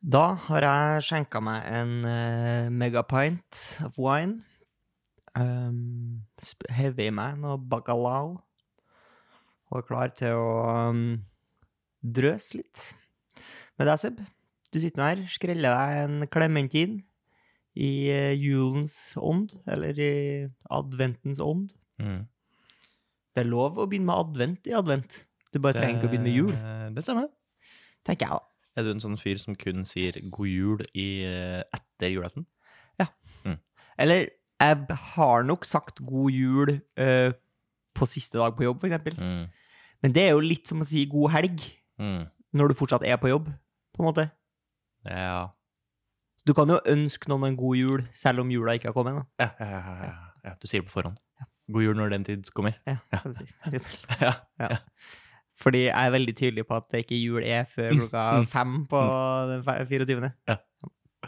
Da har jeg skjenka meg en uh, megapint of wine. Um, sp- Hevet i meg noe bacalao. Og er klar til å um, drøse litt. Med deg, Seb. Du sitter nå her, skreller deg en klementin i uh, julens ånd, eller i adventens ånd. Mm. Det er lov å begynne med advent i advent. Du bare trenger ikke å begynne med jul, Det- Det stemmer. tenker jeg da. Er du en sånn fyr som kun sier god jul i, eh, etter julaften? Ja. Eller jeg har nok sagt god jul uh, på siste dag på jobb, eksempel. Mm. Men det er jo litt som å si god helg Mm. når du fortsatt er på jobb, på en måte. Ja. Du kan jo ønske noen en god jul, selv om jula ikke har kommet ennå. Ja, ja, ja, ja, ja. Du sier det på forhånd. God jul når den tid kommer. Ja, Ja. Ja. Fordi jeg er veldig tydelig på at det ikke jul er før klokka fem på den 24. Ja.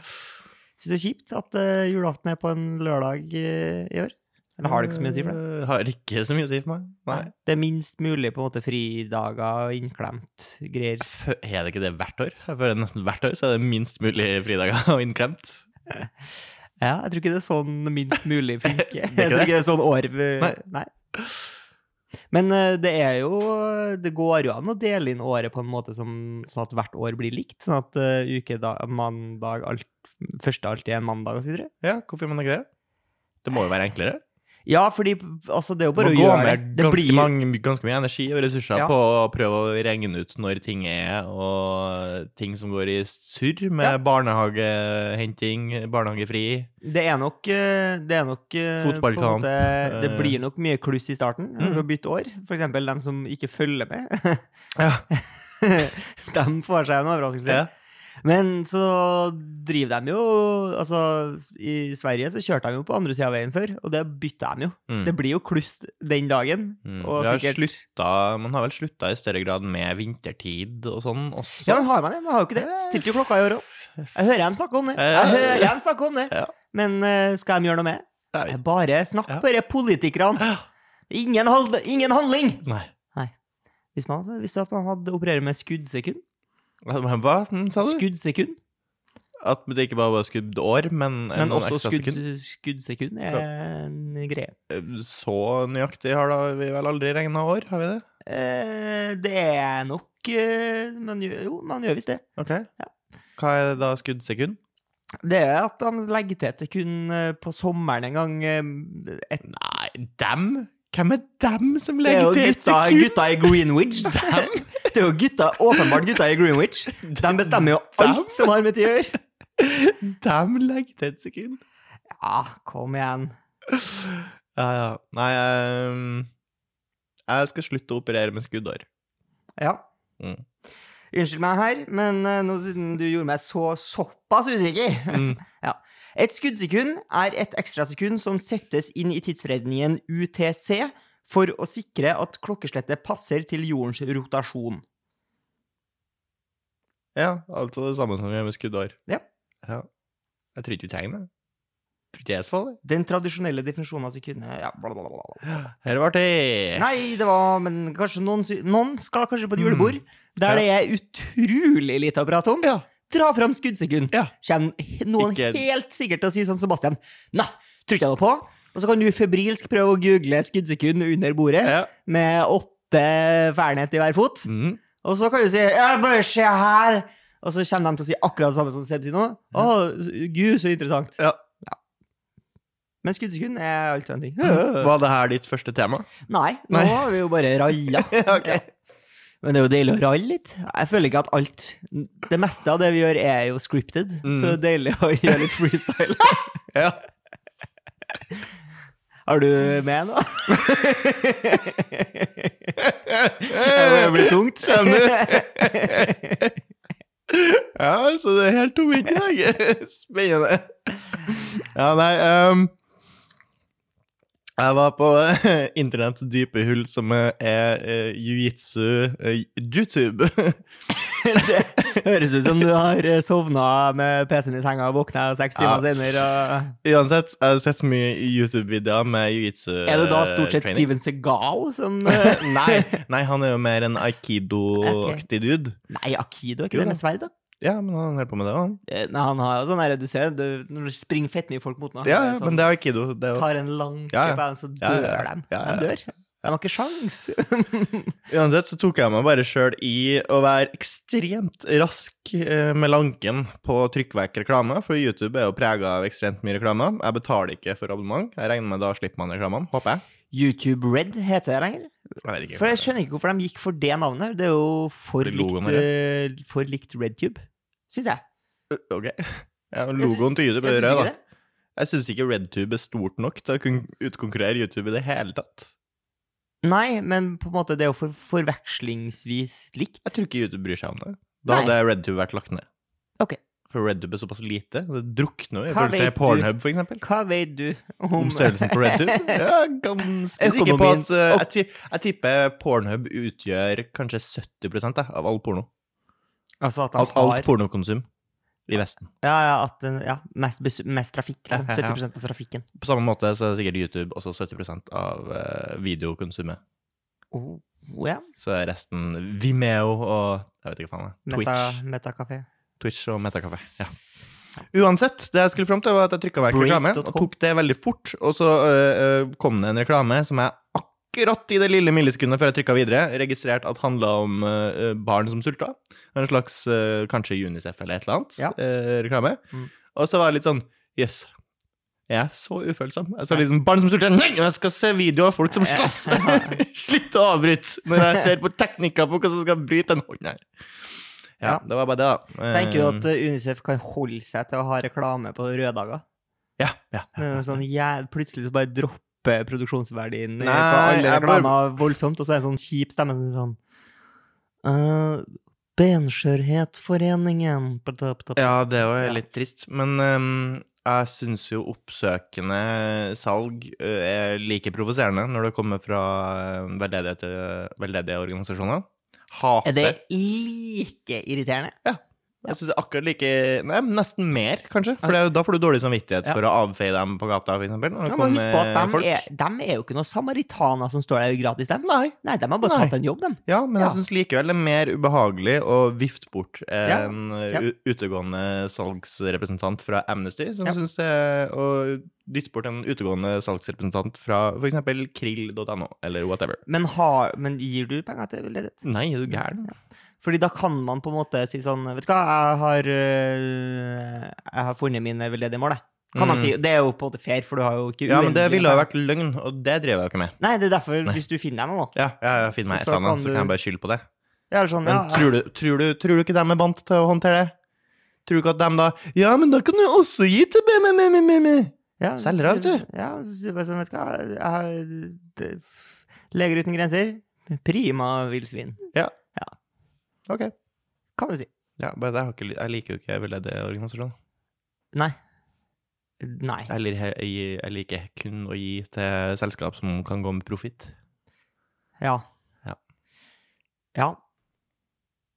Syns det er kjipt at eh, julaften er på en lørdag eh, i år. Eller har det ikke så mye å si for det? Eh, Har ikke så mye å si for meg. Nei. Det er minst mulig på en måte fridager og innklemt greier. Er det ikke det hvert år? Jeg føler nesten hvert år så er det minst mulig fridager og innklemt. Ja, jeg tror ikke det er sånn minst mulig funker. Er Jeg tror ikke det er sånn år Nei. Nei. Men eh, det er jo Det går jo an å dele inn året på en måte som, sånn at hvert år blir likt. Sånn at uh, ukedag, mandag, alt, første alltid er en mandag, videre. Ja, hvorfor gjør man ikke det? Det må jo være enklere. Ja, fordi altså, det er jo bare å gjøre det. Det ganske, blir mange, ganske mye energi og ressurser Ja. på å prøve å regne ut når ting er, og ting som går i surr med Ja. barnehagehenting, barnehagefri. Det er nok, eh, det er nok eh, Fotballkamp, måte- Det eh. blir nok mye kluss i starten Mm. for å bytte år. For eksempel dem som ikke følger med. Ja. de får seg en overraskelse. Ja. Men så driver de jo Altså, i Sverige så kjørte de jo på andre sida av veien før, og det bytta de jo. Mm. Det blir jo kluss den dagen. Mm. Har sikkert slutta, man har vel slutta i større grad med vintertid og sånn også. Ja, men har man det? Man har jo ikke det. Stilte jo klokka i år òg. Jeg hører dem snakke om det. Jeg hører dem snakke om det. Ja. Men eh, skal de gjøre noe med? Det? Bare snakk Ja. disse politikerne. Ingen, hold, ingen handling! Nei. Hvis man, hvis man hadde operert med skuddsekund Hva hva sa du? Skuddsekund. At det ikke bare var skuddår, men, Men noen også ekstra skudd, sekund? skuddsekund er en greie. Så nøyaktig har da vi vel aldri regna år, har vi det? Eh, det er nok men Jo, man gjør visst det. Ok. Hva er da skuddsekund? Det er at de legger til et sekund eh, på sommeren en gang. eh, Et, Nei, dem? Hvem er dem som er legger til gutta, gutta i Greenwich. Dem? Det er jo gutta, åpenbart gutta i Greenwich. De bestemmer jo alt som har med tid å gjøre. Dem legger til et sekund? Ja, kom igjen. Ja, ja. Nei, ehm, jeg skal slutte å operere med skuddår. Ja. Mm. Unnskyld meg her, men eh, nå siden du gjorde meg så såpass usikker Mm. Et skuddsekund er et ekstrasekund som settes inn i tidsredningen UTC for å sikre at klokkeslettet passer til jordens rotasjon. Ja, altså det samme som vi gjør med skuddår. Ja. ja. Jeg tror ikke vi trenger det. Den tradisjonelle definisjonen av sekundet ja, bla, bla, bla, bla. Her ble det Nei, det var Men kanskje noen, noen skal kanskje på et julebord der Ja. det er utrolig lite å prate om. Ja. Dra fram skuddsekund. Ja. Kommer noen Ikke- helt sikkert til å si sånn Sebastian Nei, tror ikke jeg noe på. Og så kan du febrilsk prøve å google skuddsekund under bordet Ja. med åtte fernet i hver fot. Mm. Og så kan du si ja, 'bare se her', og så kommer de til å si akkurat det samme som Seb sier nå. Å, gud, så interessant. Ja. Men skuddsekund er altså en ting. Var det her ditt første tema? Nei, nå Nei. har vi jo bare ralla. Ok. Men det er jo deilig å ralle litt. Jeg føler ikke at alt Det meste av det vi gjør, er jo scripted. Mm. Så det er deilig å gjøre litt freestyle. Ja. Har du med nå? Det blir tungt. Skjønner. Ja, så det er helt tomt i dag. Spennende. Ja, nei um, Jeg var på eh, internetts dype hull, som er uh, jiu-jitsu uh, YouTube. Det høres ut som du har sovna med PC-en i senga og våkna seks timer Ja. senere. Og... Uansett, jeg har sett mye YouTube-videoer med jiu-jitsu. Er det da stort sett training. Steven Segal som eh, nei, nei, han er jo mer en aikido-aktig dude. Nei, Akido, er ikke Jo det med sverd, da? Ja, men han holder på med det, han. Eh, Nei, han har sånn her, du ser, det springer fett mye folk mot noe, Ja, ja, sånn, men det er Aikido. Det er tar en lang Ja, ja. så dør ja, ja. de. Ja, ja, De dør. De har ikke sjans. Uansett så tok jeg meg bare sjøl i å være ekstremt rask eh, med lanken på å trykke vekk reklame, for YouTube er jo prega av ekstremt mye reklame. Jeg betaler ikke for abonnement. Jeg regner med da slipper man reklamene, håper jeg. YouTube Red heter det lenger. Jeg. For jeg skjønner ikke hvorfor de gikk for det navnet. Det er jo for likt, eh, for likt RedTube, syns jeg. Ok. Ja, logoen til YouTube er rød, da. Jeg syns ikke RedTube er stort nok til å kunne utkonkurrere YouTube i det hele tatt. Nei, men på en måte, det er jo for forvekslingsvis likt. Jeg tror ikke YouTube bryr seg om det. Da Nei. hadde RedTube vært lagt ned. Ok. For RedTube er såpass lite. Det drukner jo i forhold til? Pornhub, for eksempel. Hva vet du om, Om størrelsen på RedTube? Er ganske sikker på at uh, jeg, jeg tipper Pornhub utgjør kanskje 70 da, av all porno. Altså at de Alt, alt har pornokonsum i Vesten. Ja, ja, at ja mest, mest trafikk, liksom. Ja, ja, ja. 70% av trafikken. På samme måte så er sikkert YouTube også 70 av uh, videokonsumet. Oh, yeah. Så er resten Vimeo og Jeg vet ikke faen det er. Meta, Twitch. Twitch og Metakafé. Ja. Uansett, det jeg skulle fram til, var at jeg trykka vekk reklame, og tok det veldig fort. Og så uh, kom det en reklame som jeg akkurat i det lille millisekundet før jeg trykka videre, registrert at handla om uh, barn som sulta. En slags uh, kanskje Unicef eller et eller annet Ja. uh, reklame. Mm. Og så var det litt sånn Jøss. Jeg er så ufølsom. Jeg sa liksom Barn som sulter! Nei, jeg skal se video av folk som slåss! Slutt å avbryte når jeg ser på teknikker på hva som skal bryte en hånd her. Ja, Ja. det var bare det, da. Tenker du at Unicef kan holde seg til å ha reklame på røde dager? Ja, ja. Men Sånn, ja, plutselig så bare dropper produksjonsverdien Nei, på alle reklamer voldsomt, og så er det en sånn kjip stemme er sånn uh, Benskjørhetforeningen Ja, det var Ja. litt trist. Men um jeg syns jo oppsøkende salg eh, er like provoserende når det kommer fra eh, veldedige, veldedige organisasjoner. Hater Er det like irriterende? Jeg er akkurat like Nei, nesten mer, kanskje. For det, da får du dårlig samvittighet Ja. for å avfeie dem på gata, det Ja, men husk på at de er, de er jo ikke noen samaritaner som står der gratis, dem. Nei. Nei, de har bare Nei. tatt en jobb, dem. Ja, men Ja. jeg syns likevel det er mer ubehagelig å vifte bort en ja. utegående salgsrepresentant fra Amnesty, som Ja. syns det å dytte bort en utegående salgsrepresentant fra f.eks. krill.no, eller whatever. Men, har, men gir du penger til ledighet? Nei, er du gæren? Fordi da kan man på en måte si sånn Vet du hva, jeg har, øh, jeg har funnet mine veldedige mål, jeg. Kan man Mm. si. Det er jo på en måte fair, for du har jo ikke Ja, men det ville ha vært løgn, og det driver jeg jo ikke med. Nei, det er derfor, Nei. hvis du finner deg noe, Ja, ja, jeg finner meg Så- så kan så kan jeg bare skylde på det. Ja, eller sånn, Men ja, tror, du, tror, du, tror du ikke dem er vant til å håndtere det? Tror du ikke at dem da Ja, men da kan du også gi til BMMMM. ja, selger av, vet Ja, så sier du bare sånn, vet du hva, jeg har Leger uten grenser, prima villsvin, Ok. kan du si. Ja, bare det, jeg, har ikke, jeg liker jo ikke veldedige organisasjoner. Nei. Nei. Jeg liker, jeg, jeg liker kun å gi til selskap som kan gå med profitt. Ja. Ja. Ja.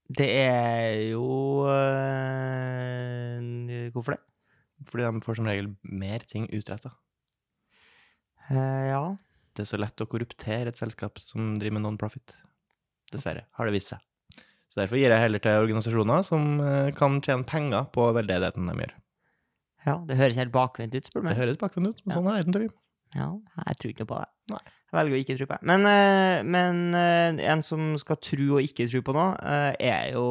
Det er jo øh, Hvorfor det? Fordi de får som regel mer ting utretta. Uh, ja. Det er så lett å korruptere et selskap som driver med non-profit. Dessverre, har det vist seg. Så derfor gir jeg heller til organisasjoner som eh, kan tjene penger på veldedigheten de gjør. ja. Det høres helt bakvendt ut, spør du Det høres bakvendt ut, men sånn er verden, Torgrim. Ja, jeg tror ikke noe på det. Nei. Jeg velger å ikke tro på det. Men, eh, men eh, en som skal tro og ikke tro på noe, er jo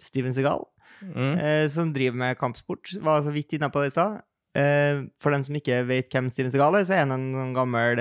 Steven Segal, Mm. som driver med kampsport. Var så vidt inne på det i stad. For dem som ikke vet hvem Steven Segal er, så er han en sånn gammel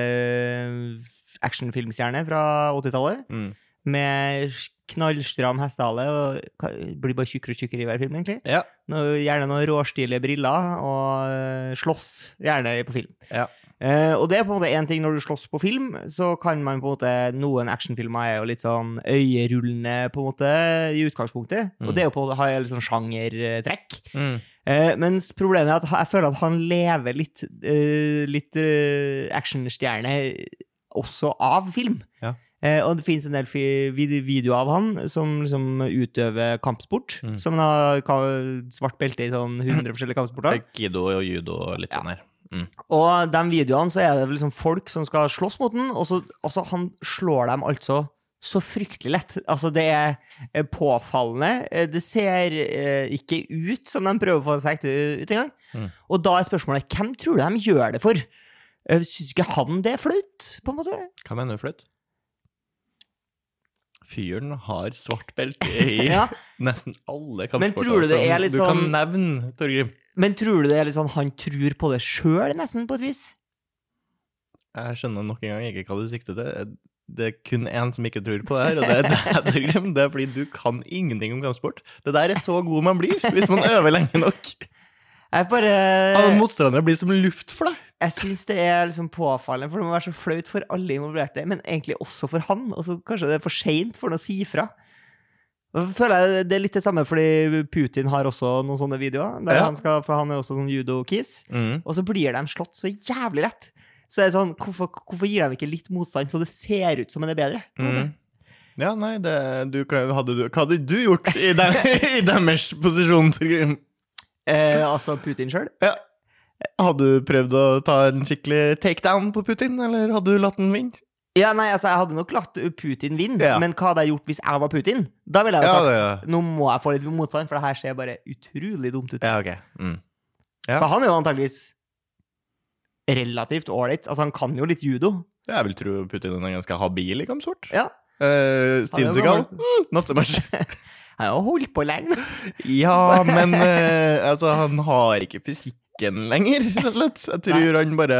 actionfilmstjerne fra 80-tallet. Mm. Med knallstram hestehale og blir bare tjukkere og tjukkere i hver film, egentlig. Ja. Noe, gjerne noen råstilige briller, og eh, slåss gjerne på film. Ja. Uh, og det er på en måte én ting når du slåss på film, så kan man på en måte Noen actionfilmer er jo litt sånn øyerullende, på en måte, i utgangspunktet. Mm. Og det er jo på en måte, har jeg litt sånn sjangertrekk. Mm. Uh, mens problemet er at jeg føler at han lever litt, uh, litt actionstjerne også av film. Ja. Eh, og det finnes en del videoer av han som liksom utøver kampsport. Mm. Som han har svart belte i sånn 100 forskjellige kampsporter. Kido og judo og litt Ja. sånn her. Og de videoene så er det liksom folk som skal slåss mot den, og så og så han slår dem altså så fryktelig lett. Altså, det er eh, påfallende. Eh, Det ser eh, ikke ut som de prøver å få seg ekte ut engang. Mm. Og da er spørsmålet hvem tror du de gjør det for? Syns ikke han det er flaut, på en måte? Hva mener du flaut? Fyren har svart belte i Ja, nesten alle Men kampsporter tror du det som er litt du kan sånn- nevne, Torgrim. Men tror du det er litt sånn han tror på det sjøl, nesten, på et vis? Jeg skjønner nok en gang ikke hva du sikter til. Det er kun én som ikke tror på det her, og det er deg, Torgrim. Det er fordi du kan ingenting om kampsport. Det der er så god man blir hvis man øver lenge nok. Jeg bare Alle motstandere blir som luft for deg. Jeg syns det er liksom påfallende, for det må være så flaut for alle involverte, men egentlig også for han. Og så kanskje det er for seint for han å si ifra. Føler jeg Det er litt det samme fordi Putin har også noen sånne videoer. Der Ja. han skal, for han er også sånn judo-kis. Mm. Og så blir de slått så jævlig lett. Så er det sånn, hvorfor, hvorfor gir de ikke litt motstand, så det ser ut som en er bedre? Mm. Ja, nei, det, du, hadde du, hva hadde du gjort i, den, i deres posisjon? Eh, altså Putin sjøl? Ja. Hadde du prøvd å ta en skikkelig takedown på Putin, eller hadde du latt den vinne? Ja, nei, altså, jeg hadde nok latt Putin vinne, Ja. men hva hadde jeg gjort hvis jeg var Putin? Da ville jeg jo Ja, sagt det- nå må jeg få litt motstand, for det her ser bare utrolig dumt ut. Ja, ok. Mm. Ja. For han er jo antageligvis relativt ålreit. Altså, han kan jo litt judo. Jeg vil tro Putin er ganske habil i kampsport. Ja. Uh, Steven Ja, Seagal, not so much. Han har holdt på lenge. ja, men eh, altså, han har ikke fysikken lenger, rett og slett. Jeg tror han bare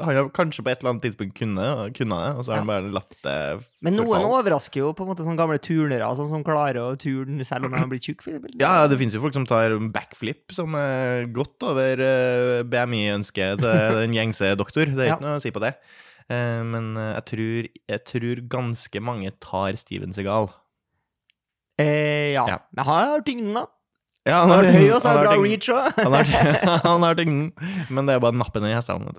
Han har kanskje på et eller annet tidspunkt kunne, kunne det, og så har han bare latt det Men noen forfall. overrasker jo på en måte sånne gamle turnere, sånn som klarer å turne selv om de har blitt tjukke. Ja, det finnes jo folk som tar backflip, som er godt over eh, BMI-ønsket til den gjengse doktor. Det er Ja. ikke noe å si på det. Eh, men eh, jeg tror, jeg tror ganske mange tar Steven Seagal. Eh, ja. Ja. Men han har tyngden, da. Ja, Han er høy og så han har har bra reach òg. Han har, han har tyngden, men det er bare nappen i hestene.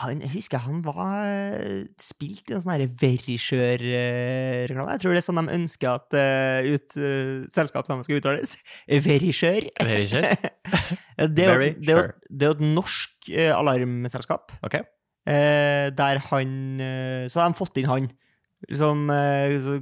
Han, jeg husker han var eh, spilt i en sånn Verisjør-reklame. Jeg tror det er sånn de ønsker at uh, ut, uh, selskapsnavnet skal uttales. Verisjør. Verisjør? det, er jo- er er et norsk uh, alarmselskap. Ok. Uh, der han Så har de fått inn han som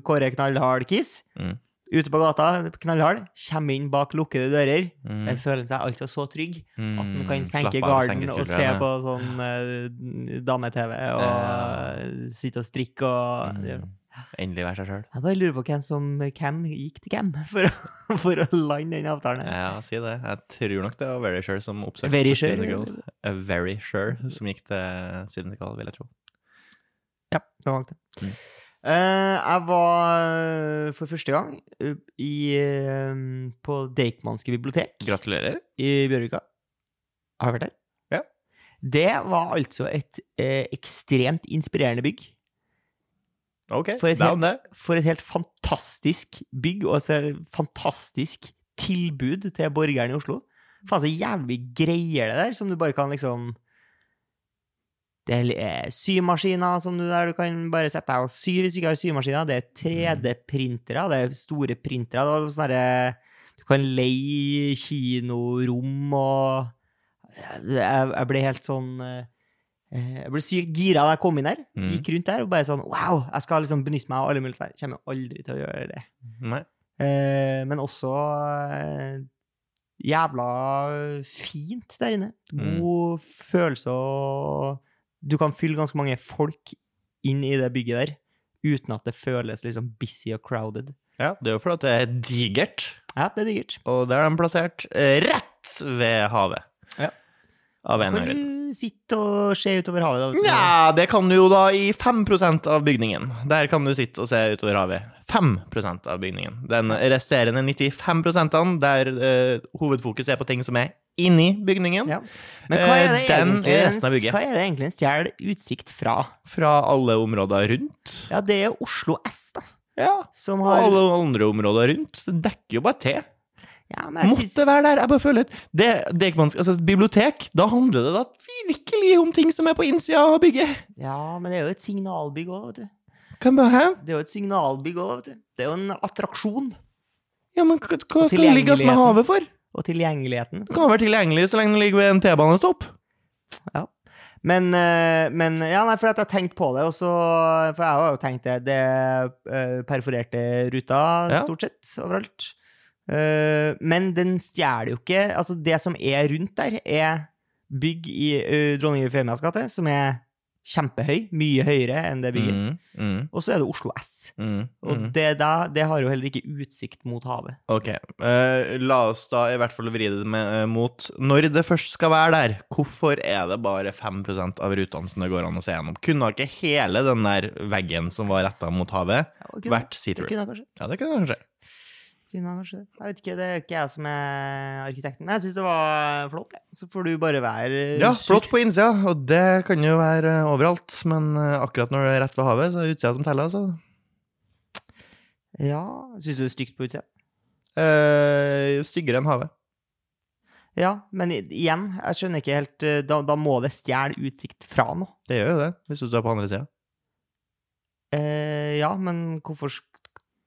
Kåre Knallhard Kiss. Mm. Ute på gata, knallhard. Kommer inn bak lukkede dører. Mm. Den føler seg altså så trygg at han Mm, kan senke av, garden og se på sånn uh, dame-TV og uh. sitte og strikke og Mm. Endelig være seg sjøl. Jeg bare lurer på hvem som hvem gikk til hvem for å, for å lande den avtalen. Ja, si det. Jeg tror nok det var Very Sure som oppsøkte Very Sure? Eh, Very Sure som gikk til Sydney Call, vil jeg tro. Ja, det var nok det. Mm. Eh, jeg var eh, for første gang eh, i, på Deichmanske bibliotek Gratulerer. i Bjørvika. Har du vært der? Ja. Det var altså et eh, ekstremt inspirerende bygg. OK, For et down det. For et helt fantastisk bygg, og et fantastisk tilbud til borgerne i Oslo. Faen, så jævlig greier det der, som du bare kan liksom Det er eh, symaskiner som du, der du kan bare sette deg og sy hvis du ikke har symaskiner. Det er 3D-printere, det er store printere. Det er sånn derre Du kan leie kinorom og Jeg, ble helt sånn eh, Jeg ble sykt gira da jeg kom inn der. Mm. Gikk rundt der og bare sånn Wow, jeg skal liksom benytte meg av alle muligheter. Jeg kommer aldri til å gjøre det. Nei. Eh, men også eh, jævla fint der inne. Mm. God følelse og Du kan fylle ganske mange folk inn i det bygget der uten at det føles liksom busy og crowded. Ja, det er jo fordi det er digert, Ja, det er digert. og der er de plassert eh, rett ved havet. Ja. Av en eller annen du sitte og se utover havet? da? Nja, det kan du jo da i 5% av bygningen. Der kan du sitte og se utover havet. 5% av bygningen. Den resterende 95% der uh, hovedfokus er på ting som er inni bygningen. Ja. Men hva er det, Eh, den egentlig, er en- resten av bygget. hva er det egentlig en stjeler utsikt fra? Fra alle områder rundt. Ja, det er Oslo S, da. Ja, Som og har alle andre områder rundt. Det dekker jo bare til. ja, Måtte synes... være der. Jeg bare føler det, det, altså et bibliotek, da handler det da virkelig om ting som er på innsida av bygget. Ja, men det er jo et signalbygg òg, vet du. Det er jo et signalbygg òg, vet du. Det er jo en attraksjon. Ja, men hva, skal det ligge att med havet for? Og tilgjengeligheten. Det kan være tilgjengelig så lenge det ligger ved en T-banestopp. Men, eh, men ja, nei, for jeg har tenkt på det, og så For jeg har jo tenkt det. Det er eh, perforerte ruter Ja. stort sett overalt. Eh, men den stjeler jo ikke Altså, det som er rundt der, er bygg i Dronning Eufemias gate, som er kjempehøy. Mye høyere enn det bygget. Mm, mm, Og så er det Oslo S. mm, Og mm. det, da, det har jo heller ikke utsikt mot havet. Ok, Uh, la oss da i hvert fall vri det med, uh, mot Når det først skal være der, hvorfor er det bare 5% av rutene som det går an å se gjennom? Kunne ikke hele den der veggen som var retta mot havet, Ja, og vært det kunne kanskje. Ja, det kunne kanskje. Kunne kanskje. Jeg vet ikke, det er ikke jeg som er arkitekten. Men jeg syns det var flott. jeg. Så får du bare være Ja, flott på innsida, og det kan jo være eh, overalt, men eh, akkurat når du er rett ved havet, så er det utsida som teller, altså. Ja, syns du det er stygt på utsida? Eh, styggere enn havet. Ja, men igjen, jeg skjønner ikke helt eh, Da, da må det stjele utsikt fra noe. Det gjør jo det, hvis du står på andre sida. Eh, ja, men hvorfor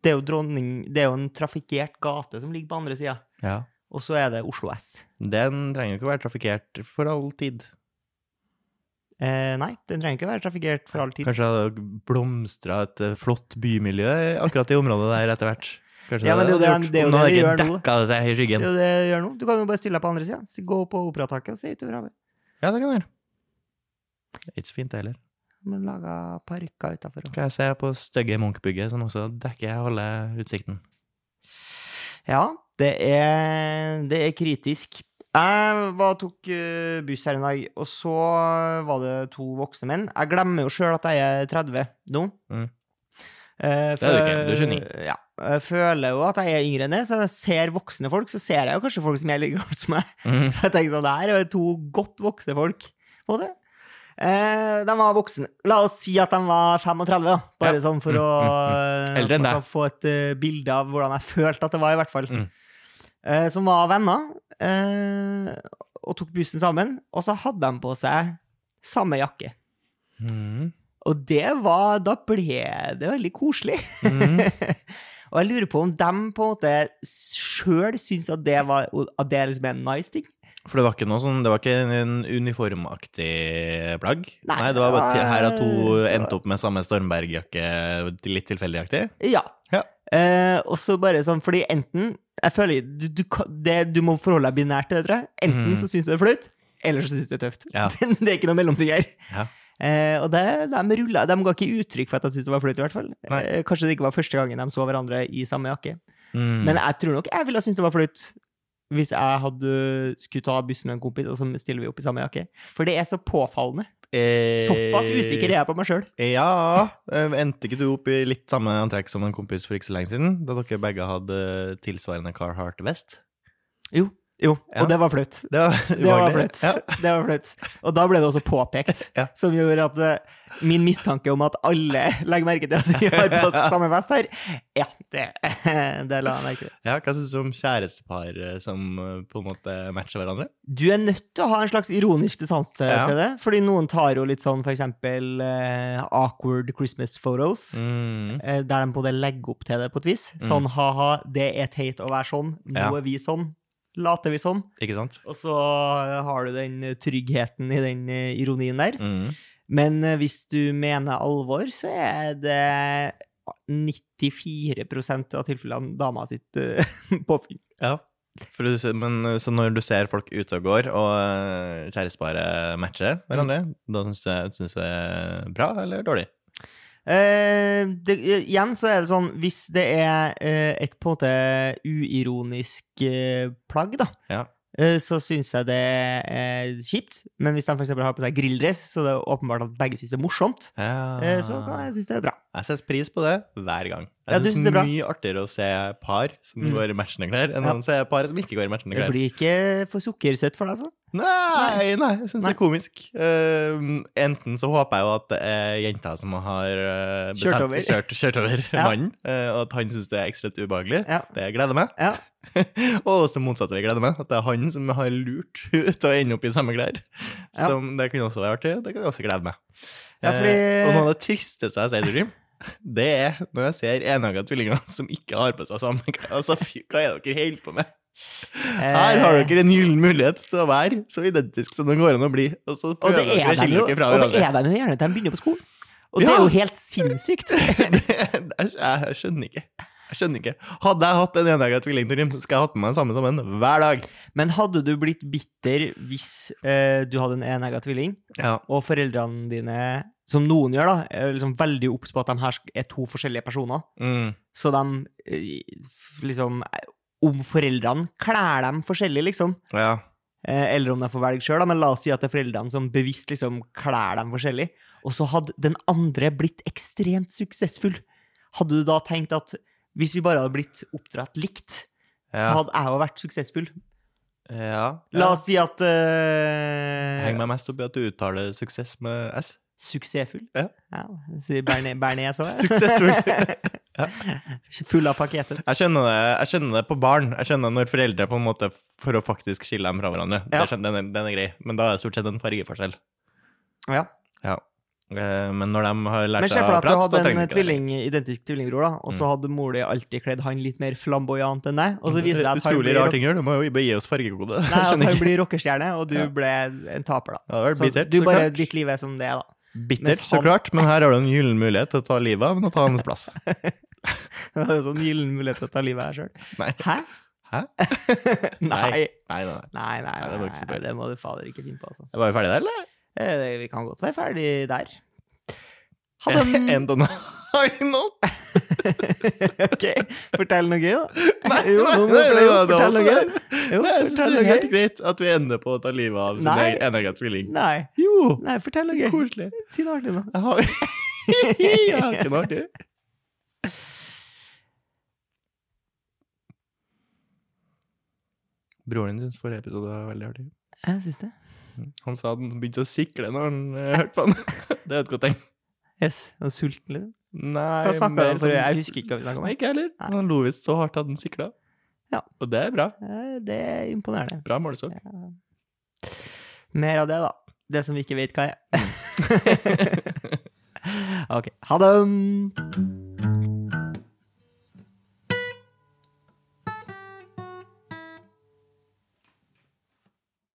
Det er jo dronning Det er jo en trafikkert gate som ligger på andre sida. Ja. Og så er det Oslo S. Den trenger jo ikke å være trafikkert for all tid. Eh, nei, den trenger ikke å være trafikkert for all tid. Kanskje det hadde blomstra et eh, flott bymiljø akkurat i området der etter hvert. Kanskje Ja, men det det det gjort, om det de gjør nå, Dette det i Det skyggen. er jo det gjør nå. Du kan jo bare stille deg på andre sida. Gå på operataket og se utover havet. Ja, det kan jeg gjøre. Det er ikke så fint, det heller. Men laga parker utafor. Kan jeg se på stygge Munch-bygget, som også dekker halve utsikten. Ja, det er, det er kritisk. Jeg var, tok eh, buss her en dag, og så var det to voksne menn. Jeg glemmer jo sjøl at jeg er 30 nå. Mm. Eh, Det er du ikke, du er 29. Ja. Jeg føler jo at jeg er yngre enn det, så jeg ser voksne folk, så ser jeg jo kanskje folk som er like gamle som meg. Mm. Så jeg tenker sånn, det her er jo to godt voksne folk. måte. Eh, de var voksne. La oss si at de var 35, da. Bare Ja. sånn for Mm, å mm, mm. Eldre enn deg. få et uh, bilde av hvordan jeg følte at det var, i hvert fall. Mm. Eh, som var venner, eh, og tok bussen sammen. Og så hadde de på seg samme jakke. Mm. Og det var Da ble det veldig koselig. Mm. og jeg lurer på om de på en måte sjøl syns at det var At det liksom er en nice ting. For det var ikke noe sånn, det var ikke en uniformaktig plagg? Nei, det var bare til, her at to endte opp med samme Stormberg-jakke, litt tilfeldigaktig? Ja. Ja. Eh, og så bare sånn, fordi enten Jeg føler du, du, det, du må forholde deg binært til det, tror jeg. Enten mm. så syns du det er flaut, eller så syns du det er tøft. Ja. det er ikke noe mellomting her. Ja. Eh, og det, de rullet, De ga ikke uttrykk for at de syntes det var flaut, i hvert fall. Eh, kanskje det ikke var første gangen de så hverandre i samme jakke. Mm. Men jeg tror nok jeg ville syntes det var flaut hvis jeg hadde skulle ta bussen med en kompis, og så stiller vi opp i samme jakke. For det er så påfallende. Eh, Såpass usikker er jeg på meg sjøl. Ja. eh, Endte ikke du opp i litt samme antrekk som en kompis for ikke så lenge siden? Da dere begge hadde tilsvarende Carhartt-vest? Jo. Jo, Ja. og det var flaut. Det var Det var flaut. Ja. Det var flaut. Og da ble det også påpekt, Ja. som gjorde at eh, min mistanke om at alle legger merke til at vi har på samme vest her, ja, det, det la jeg merke til. Ja, Hva syns du om kjærestepar eh, som eh, på en måte matcher hverandre? Du er nødt til å ha en slags ironisk distanse til, det, fordi noen tar jo litt sånn for eksempel eh, awkward Christmas photos. Mm. uh, Der de både legger opp til det på et vis. Mm. Sånn ha-ha, det er teit å være sånn. Nå er vi sånn. Later vi sånn. Ikke sant? Og så eh, har du den tryggheten i den eh, ironien der. Mm. Men eh, hvis du mener alvor, så er det 94% av tilfellene dama sitt påfyll. Ja. Du, men eh, så når du ser folk ute og går, og eh, kjæresteparet matcher hverandre, da syns du, syns du det er bra eller dårlig? Eh, det, igjen så er det sånn, hvis det er eh, et på en måte uironisk eh, plagg, da, Ja. Eh, så syns jeg det er kjipt. Men hvis de f.eks. har på seg grilldress, så det er åpenbart at begge syns det er morsomt, ja. så kan jeg synes det er bra. Jeg setter pris på det hver gang. Jeg synes det er mye artigere å se par som Mm. går i matchende klær, enn Ja. å se par som ikke går i matchende Det blir ikke for sukkersøtt for deg, altså? Nei, nei, jeg syns det er komisk. Uh, enten så håper jeg jo at det er jenta som har bestemt, Kjørt over. kjørt, kjørt over Ja. mannen, uh, og at han syns det er ekstremt ubehagelig. Ja. Det gleder meg. Ja. og også motsatt vei gleder meg. At det er han som har lurt henne til å ende opp i samme klær. Ja. Som, det kan også være artig, og det kan jeg også glede meg. Ja, fordi- Eh, og noe av det tristeste jeg ser i Dream, det er når jeg ser enhaga tvillinger som ikke har på seg samme klær. Altså, fy, hva er det dere holder på med? Her har dere en gyllen mulighet til å være så identisk som det går an å bli. Og så Og det er de jo, er gjerne til de begynner på skolen. Og det er jo helt sinnssykt. jeg skjønner ikke. Jeg skjønner ikke. Hadde jeg hatt en enegga tvilling, Torgrim, så skulle jeg hatt med meg samme sammen hver dag. Men hadde du blitt bitter hvis eh, du hadde en enegga tvilling, Ja. og foreldrene dine, som noen gjør, da, er liksom veldig obs på at de her er to forskjellige personer, Mm. så de eh, liksom Om foreldrene klær dem forskjellig, liksom. ja. Eh, eller om de får velge sjøl, men la oss si at det er foreldrene som bevisst liksom klær dem forskjellig. Og så hadde den andre blitt ekstremt suksessfull. Hadde du da tenkt at hvis vi bare hadde blitt oppdratt likt, så hadde jeg jo vært suksessfull? ja. La oss si at uh, Heng meg mest opp i at du uttaler suksess med S. Suksessfull? Ja. Sier Bernie, òg. Suksessfull. Full av pakketet. Jeg skjønner, det, jeg skjønner det på barn. Jeg skjønner når foreldre på en måte for å faktisk skille dem fra hverandre. Ja. den, er, den er grei. Men da er det stort sett en fargeforskjell. Ja. Ja. Eh, Men når de har lært Men se seg for å deg at du hadde en de tvilling, identisk tvillingbror, da, og så Mm. hadde mor di alltid kledd han litt mer flamboyant enn deg, og så viser det at han Utrolig rar ting å. Du må jo bare gi oss fargekode. nei, at han blir rockestjerne, og du Ja. ble en taper, da. Ja, det Så bittert, du så bare, klart. ditt liv er som det er, da. Bittert, han... så klart, men her har du en gyllen mulighet til å ta livet av men å ta hans plass. Det er sånn gyllen mulighet til å ta livet av deg sjøl. Hæ? Hæ? nei. Nei, nei, nei. Nei, nei, Nei, det nei, nei, nei, nei, nei, bra. det må du fader ikke finne på, altså. Vi? Eh, Vi kan godt være ferdig der. Hadde en En donna high note? Ok, fortell noe gøy, da. Nei, jo, nå må du det det fortelle noe gøy. det Jo, Nei, jeg fortell det er helt greit at vi ender på å ta livet av sin Nei. egen tvilling. Nei, Jo, nei, fortell noe gøy. koselig. Si noe artig, da. Jeg har, jeg har ikke noe artig. Broren din syns forrige episode var veldig artig. Jeg syns det. Han sa at han begynte å sikle når han eh, hørte på den. Det er et godt tegn. Yes, og sulten, liksom. Nei, Hva snakka mer om forrige? sånn- Jeg husker ikke hva vi snakka om. Nei, ikke heller. Men Han lo visst så hardt at han sikla. Ja. Og det er bra. Eh, Det er imponerende. Bra målestokk. Mer av det, da. Det som vi ikke vet hva er. OK. Ha det!